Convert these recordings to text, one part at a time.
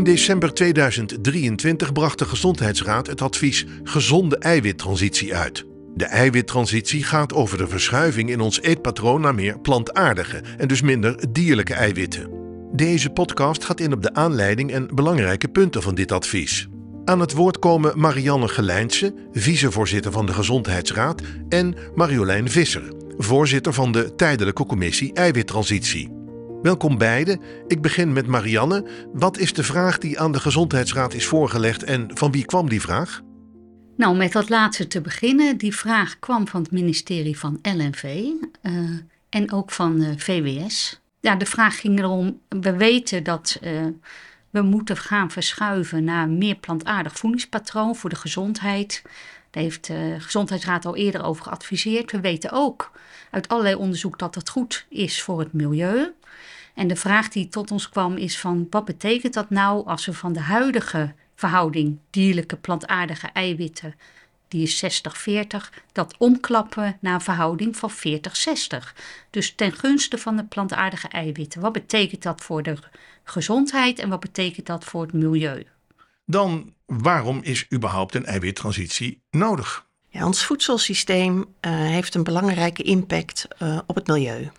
In december 2023 bracht de Gezondheidsraad het advies Gezonde eiwittransitie uit. De eiwittransitie gaat over de verschuiving in ons eetpatroon naar meer plantaardige en dus minder dierlijke eiwitten. Deze podcast gaat in op de aanleiding en belangrijke punten van dit advies. Aan het woord komen Marianne Gelijnse, vicevoorzitter van de Gezondheidsraad, en Marjolein Visser, voorzitter van de tijdelijke commissie Eiwittransitie. Welkom beiden. Ik begin met Marianne. Wat is de vraag die aan de Gezondheidsraad is voorgelegd en van wie kwam die vraag? Nou, met dat laatste te beginnen. Die vraag kwam van het ministerie van LNV uh, en ook van uh, VWS. Ja, de vraag ging erom, we weten dat uh, we moeten gaan verschuiven naar een meer plantaardig voedingspatroon voor de gezondheid. Daar heeft de Gezondheidsraad al eerder over geadviseerd. We weten ook uit allerlei onderzoek dat het goed is voor het milieu. En de vraag die tot ons kwam is van wat betekent dat nou als we van de huidige verhouding dierlijke plantaardige eiwitten, die is 60-40, dat omklappen naar een verhouding van 40-60. Dus ten gunste van de plantaardige eiwitten. Wat betekent dat voor de gezondheid en wat betekent dat voor het milieu? Dan waarom is überhaupt een eiwittransitie nodig? Ja, ons voedselsysteem uh, heeft een belangrijke impact uh, op het milieu.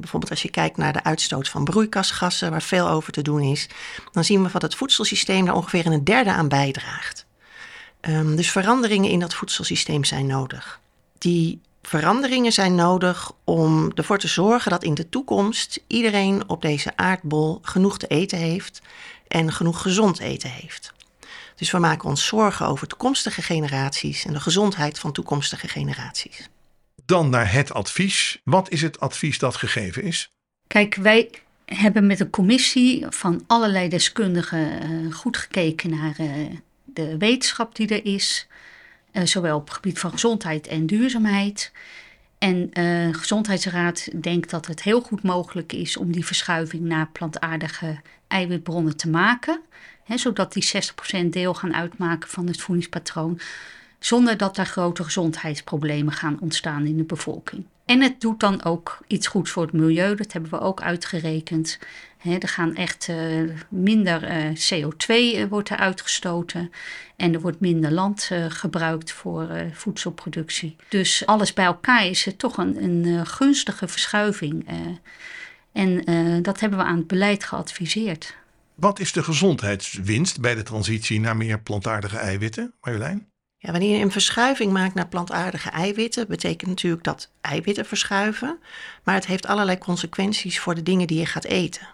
Bijvoorbeeld als je kijkt naar de uitstoot van broeikasgassen, waar veel over te doen is, dan zien we dat het voedselsysteem daar ongeveer een derde aan bijdraagt. Um, dus veranderingen in dat voedselsysteem zijn nodig. Die veranderingen zijn nodig om ervoor te zorgen dat in de toekomst iedereen op deze aardbol genoeg te eten heeft en genoeg gezond eten heeft. Dus we maken ons zorgen over toekomstige generaties en de gezondheid van toekomstige generaties. Dan naar het advies. Wat is het advies dat gegeven is? Kijk, wij hebben met een commissie van allerlei deskundigen uh, goed gekeken naar uh, de wetenschap die er is. Uh, zowel op het gebied van gezondheid en duurzaamheid. En de Gezondheidsraad denkt dat het heel goed mogelijk is om die verschuiving naar plantaardige eiwitbronnen te maken. Hè, zodat die 60% deel gaan uitmaken van het voedingspatroon zonder dat er grote gezondheidsproblemen gaan ontstaan in de bevolking. En het doet dan ook iets goeds voor het milieu, dat hebben we ook uitgerekend. er gaan echt uh, minder uh, CO2 uh, wordt er uitgestoten en er wordt minder land eh, gebruikt voor voedselproductie. Dus alles bij elkaar is het toch een, een gunstige verschuiving. en dat hebben we aan het beleid geadviseerd. Wat is de gezondheidswinst bij de transitie naar meer plantaardige eiwitten, Marjolein? Wanneer je een verschuiving maakt naar plantaardige eiwitten, betekent natuurlijk dat eiwitten verschuiven. Maar het heeft allerlei consequenties voor de dingen die je gaat eten.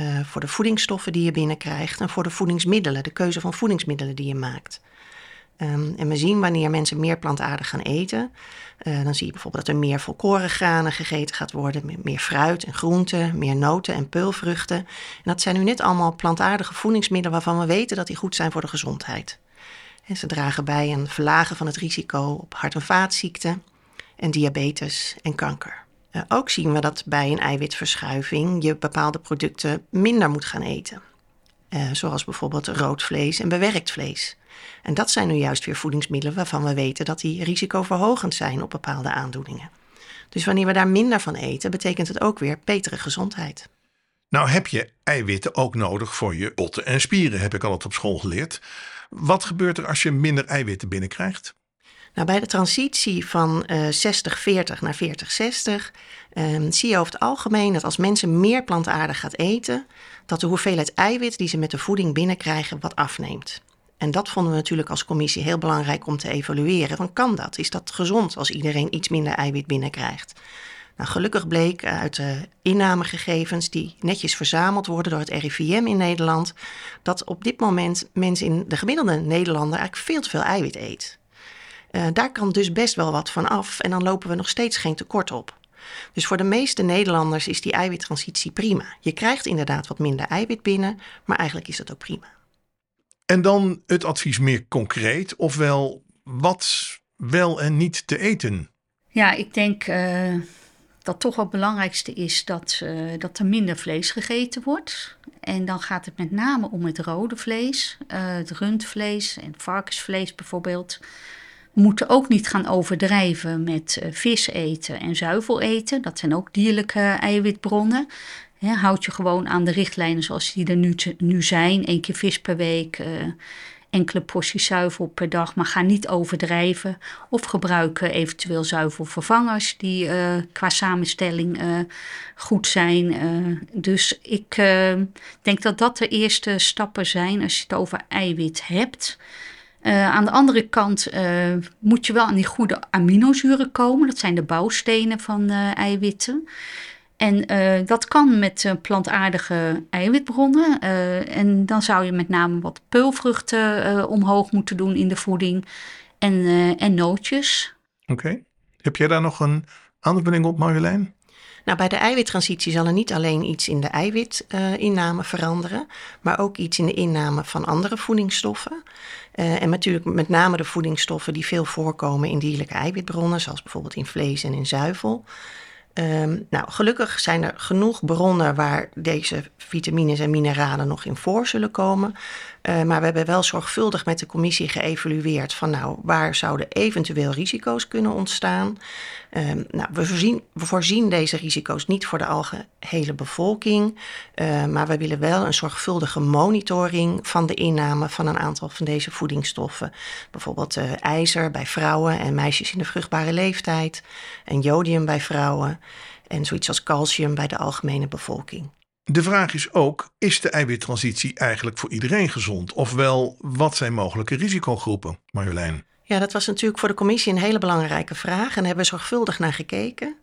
Uh, voor de voedingsstoffen die je binnenkrijgt en voor de voedingsmiddelen, de keuze van voedingsmiddelen die je maakt. Um, en we zien wanneer mensen meer plantaardig gaan eten, uh, dan zie je bijvoorbeeld dat er meer volkoren granen gegeten gaat worden, meer fruit en groenten, meer noten en peulvruchten. En dat zijn nu net allemaal plantaardige voedingsmiddelen waarvan we weten dat die goed zijn voor de gezondheid. En ze dragen bij aan verlagen van het risico op hart- en vaatziekten en diabetes en kanker. Uh, ook zien we dat bij een eiwitverschuiving je bepaalde producten minder moet gaan eten. Uh, zoals bijvoorbeeld rood vlees en bewerkt vlees. En dat zijn nu juist weer voedingsmiddelen waarvan we weten dat die risicoverhogend zijn op bepaalde aandoeningen. Dus wanneer we daar minder van eten, betekent het ook weer betere gezondheid. Nou heb je eiwitten ook nodig voor je botten en spieren, heb ik altijd op school geleerd. Wat gebeurt er als je minder eiwitten binnenkrijgt? Nou, bij de transitie van uh, 60-40 naar 40-60 um, zie je over het algemeen dat als mensen meer plantaardig gaat eten, dat de hoeveelheid eiwit die ze met de voeding binnenkrijgen wat afneemt. En dat vonden we natuurlijk als commissie heel belangrijk om te evalueren. Van kan dat? Is dat gezond als iedereen iets minder eiwit binnenkrijgt? Nou, gelukkig bleek uit de innamegegevens die netjes verzameld worden door het RIVM in Nederland, dat op dit moment mensen in de gemiddelde Nederlander eigenlijk veel te veel eiwit eet. Uh, daar kan dus best wel wat van af en dan lopen we nog steeds geen tekort op. Dus voor de meeste Nederlanders is die eiwittransitie prima. Je krijgt inderdaad wat minder eiwit binnen, maar eigenlijk is dat ook prima. En dan het advies meer concreet, ofwel wat wel en niet te eten. Ja, ik denk uh, dat toch het belangrijkste is dat, uh, dat er minder vlees gegeten wordt. En dan gaat het met name om het rode vlees, uh, het rundvlees en varkensvlees bijvoorbeeld. We moeten ook niet gaan overdrijven met uh, vis eten en zuivel eten. Dat zijn ook dierlijke eiwitbronnen. houd je gewoon aan de richtlijnen zoals die er nu, nu zijn. Eén keer vis per week, enkele porties zuivel per dag, maar ga niet overdrijven. Of gebruik eventueel zuivelvervangers die uh, qua samenstelling uh, goed zijn. Uh, dus ik denk dat dat de eerste stappen zijn als je het over eiwit hebt. aan de andere kant moet je wel aan die goede aminozuren komen. Dat zijn de bouwstenen van eiwitten. En uh, dat kan met uh, plantaardige eiwitbronnen. Uh, en dan zou je met name wat peulvruchten omhoog moeten doen in de voeding. En, en nootjes. Oké. Heb jij daar nog een aanvulling op, Marjolein? Nou, bij de eiwittransitie zal er niet alleen iets in de eiwitinname veranderen, maar ook iets in de inname van andere voedingsstoffen. en natuurlijk met name de voedingsstoffen die veel voorkomen in dierlijke eiwitbronnen, zoals bijvoorbeeld in vlees en in zuivel. Um, nou, gelukkig zijn er genoeg bronnen waar deze vitamines en mineralen nog in voor zullen komen. Uh, maar we hebben wel zorgvuldig met de commissie geëvalueerd van nou, waar zouden eventueel risico's kunnen ontstaan. Um, nou, we, voorzien, voorzien deze risico's niet voor de algehele bevolking, uh, maar we willen wel een zorgvuldige monitoring van de inname van een aantal van deze voedingsstoffen. Bijvoorbeeld uh, ijzer bij vrouwen en meisjes in de vruchtbare leeftijd, en jodium bij vrouwen en zoiets als calcium bij de algemene bevolking. De vraag is ook: is de eiwittransitie eigenlijk voor iedereen gezond? Ofwel, wat zijn mogelijke risicogroepen, Marjolein? Ja, dat was natuurlijk voor de commissie een hele belangrijke vraag en daar hebben we zorgvuldig naar gekeken.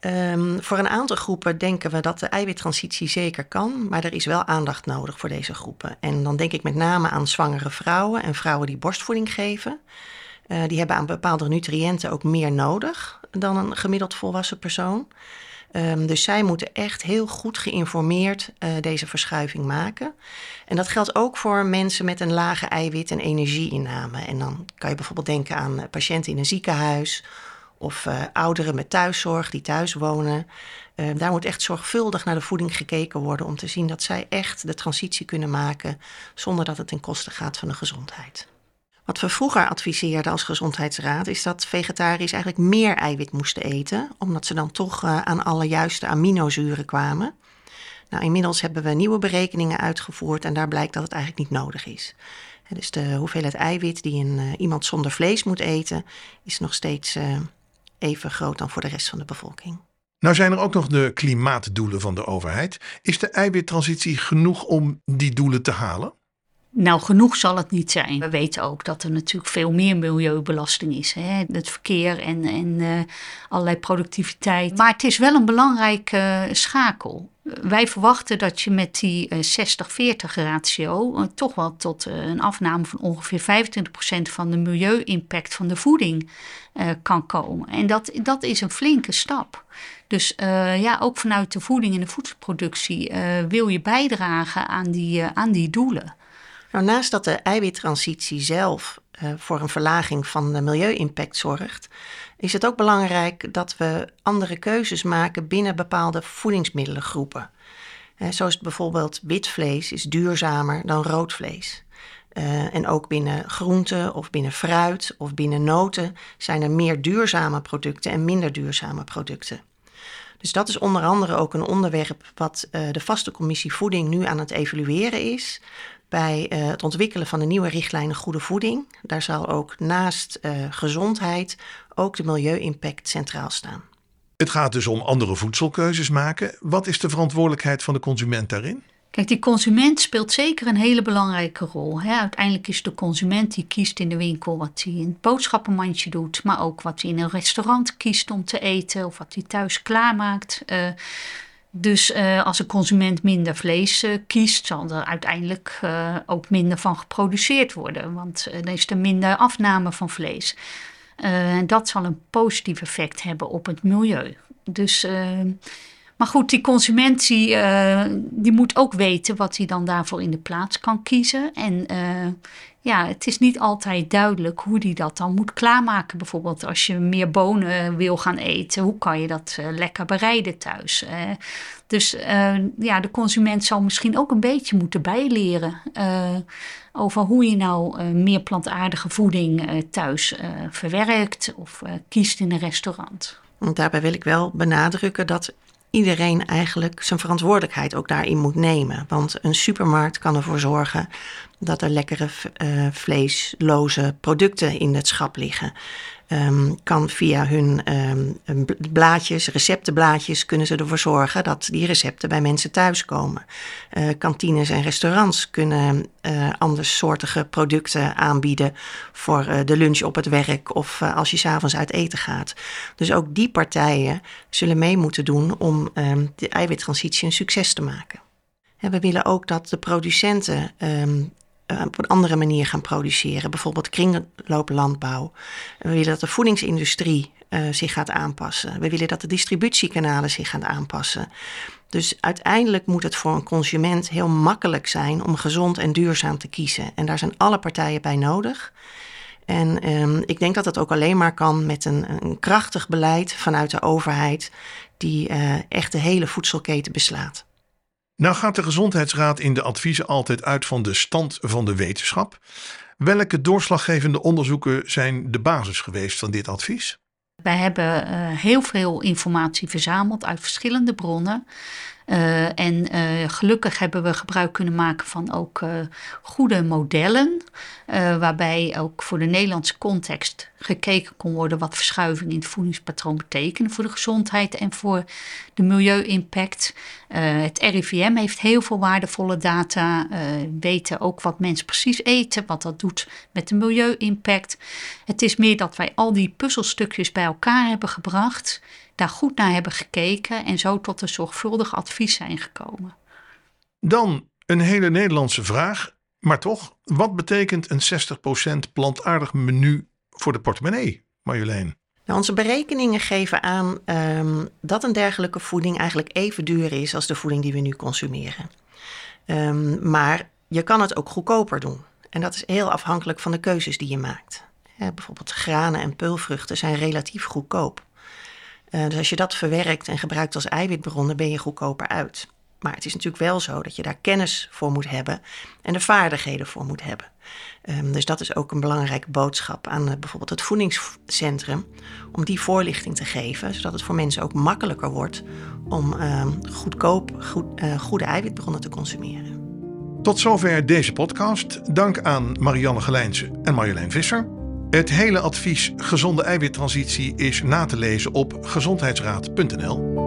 Um, voor een aantal groepen denken we dat de eiwittransitie zeker kan, maar er is wel aandacht nodig voor deze groepen. En dan denk ik met name aan zwangere vrouwen en vrouwen die borstvoeding geven. Uh, die hebben aan bepaalde nutriënten ook meer nodig dan een gemiddeld volwassen persoon. Um, dus zij moeten echt heel goed geïnformeerd uh, deze verschuiving maken. En dat geldt ook voor mensen met een lage eiwit- en energieinname. En dan kan je bijvoorbeeld denken aan patiënten in een ziekenhuis of uh, ouderen met thuiszorg die thuis wonen. Uh, daar moet echt zorgvuldig naar de voeding gekeken worden om te zien dat zij echt de transitie kunnen maken zonder dat het ten koste gaat van de gezondheid. Wat we vroeger adviseerden als gezondheidsraad is dat vegetariërs eigenlijk meer eiwit moesten eten, omdat ze dan toch uh, aan alle juiste aminozuren kwamen. Nou, inmiddels hebben we nieuwe berekeningen uitgevoerd en daar blijkt dat het eigenlijk niet nodig is. Dus de hoeveelheid eiwit die een, uh, iemand zonder vlees moet eten, is nog steeds uh, even groot dan voor de rest van de bevolking. Nou zijn er ook nog de klimaatdoelen van de overheid. Is de eiwittransitie genoeg om die doelen te halen? Nou, genoeg zal het niet zijn. We weten ook dat er natuurlijk veel meer milieubelasting is. Hè? Het verkeer en, en uh, allerlei productiviteit. Maar het is wel een belangrijke uh, schakel. Wij verwachten dat je met die uh, 60-40 ratio uh, toch wel tot een afname van ongeveer 25% van de milieu-impact van de voeding kan komen. En dat, dat is een flinke stap. Dus ja, ook vanuit de voeding en de voedselproductie wil je bijdragen aan die, aan die doelen. Nou, naast dat de eiwittransitie zelf uh, voor een verlaging van de milieu-impact zorgt, is het ook belangrijk dat we andere keuzes maken binnen bepaalde voedingsmiddelengroepen. Uh, zoals bijvoorbeeld wit vlees is duurzamer dan rood vlees. Uh, en ook binnen groenten of binnen fruit of binnen noten zijn er meer duurzame producten en minder duurzame producten. Dus dat is onder andere ook een onderwerp wat de vaste commissie voeding nu aan het evalueren is bij uh, het ontwikkelen van de nieuwe richtlijnen goede voeding. Daar zal ook naast uh, gezondheid ook de milieu-impact centraal staan. Het gaat dus om andere voedselkeuzes maken. Wat is de verantwoordelijkheid van de consument daarin? Kijk, die consument speelt zeker een hele belangrijke rol. Hè. Uiteindelijk is de consument die kiest in de winkel wat hij in het boodschappenmandje doet, maar ook wat hij in een restaurant kiest om te eten of wat hij thuis klaarmaakt. Uh, dus uh, als een consument minder vlees uh, kiest, zal er uiteindelijk uh, ook minder van geproduceerd worden. Want dan is er minder afname van vlees. En dat zal een positief effect hebben op het milieu. Dus, maar goed, die consument die, die, moet ook weten wat hij dan daarvoor in de plaats kan kiezen. En ja, het is niet altijd duidelijk hoe die dat dan moet klaarmaken. Bijvoorbeeld als je meer bonen wil gaan eten, hoe kan je dat lekker bereiden thuis? Dus ja, de consument zal misschien ook een beetje moeten bijleren over hoe je nou meer plantaardige voeding thuis verwerkt of kiest in een restaurant. Want daarbij wil ik wel benadrukken dat iedereen eigenlijk zijn verantwoordelijkheid ook daarin moet nemen. Want een supermarkt kan ervoor zorgen dat er lekkere uh, vleesloze producten in het schap liggen. Um, kan via hun um, blaadjes, receptenblaadjes, kunnen ze ervoor zorgen dat die recepten bij mensen thuiskomen. Uh, kantines en restaurants kunnen uh, andersoortige producten aanbieden voor uh, de lunch op het werk of als je s'avonds uit eten gaat. Dus ook die partijen zullen mee moeten doen om um, de eiwittransitie een succes te maken. En we willen ook dat de producenten uh, op een andere manier gaan produceren. Bijvoorbeeld kringlooplandbouw. We willen dat de voedingsindustrie uh, zich gaat aanpassen. We willen dat de distributiekanalen zich gaan aanpassen. Dus uiteindelijk moet het voor een consument heel makkelijk zijn om gezond en duurzaam te kiezen. En daar zijn alle partijen bij nodig. En um, ik denk dat dat ook alleen maar kan met een, een krachtig beleid vanuit de overheid, die uh, echt de hele voedselketen beslaat. Nou gaat de Gezondheidsraad in de adviezen altijd uit van de stand van de wetenschap. Welke doorslaggevende onderzoeken zijn de basis geweest van dit advies? Wij hebben uh, heel veel informatie verzameld uit verschillende bronnen. Uh, en uh, gelukkig hebben we gebruik kunnen maken van ook uh, goede modellen, waarbij ook voor de Nederlandse context gekeken kon worden wat verschuiving in het voedingspatroon betekenen voor de gezondheid en voor de milieu-impact. het RIVM heeft heel veel waardevolle data, weten ook wat mensen precies eten, wat dat doet met de milieu-impact. Het is meer dat wij al die puzzelstukjes bij elkaar hebben gebracht daar goed naar hebben gekeken en zo tot een zorgvuldig advies zijn gekomen. Dan een hele Nederlandse vraag, maar toch, wat betekent een 60% plantaardig menu voor de portemonnee, Marjolein? Nou, onze berekeningen geven aan um, dat een dergelijke voeding eigenlijk even duur is als de voeding die we nu consumeren. Um, maar je kan het ook goedkoper doen. En dat is heel afhankelijk van de keuzes die je maakt. bijvoorbeeld granen en peulvruchten zijn relatief goedkoop. Uh, dus als je dat verwerkt en gebruikt als eiwitbron, dan ben je goedkoper uit. Maar het is natuurlijk wel zo dat je daar kennis voor moet hebben en de vaardigheden voor moet hebben. Um, dus dat is ook een belangrijke boodschap aan uh, bijvoorbeeld het voedingscentrum, om die voorlichting te geven, zodat het voor mensen ook makkelijker wordt om uh, goedkoop goed, uh, goede eiwitbronnen te consumeren. Tot zover deze podcast. Dank aan Marianne Gelijnse en Marjolein Visser. Het hele advies gezonde eiwittransitie is na te lezen op gezondheidsraad.nl.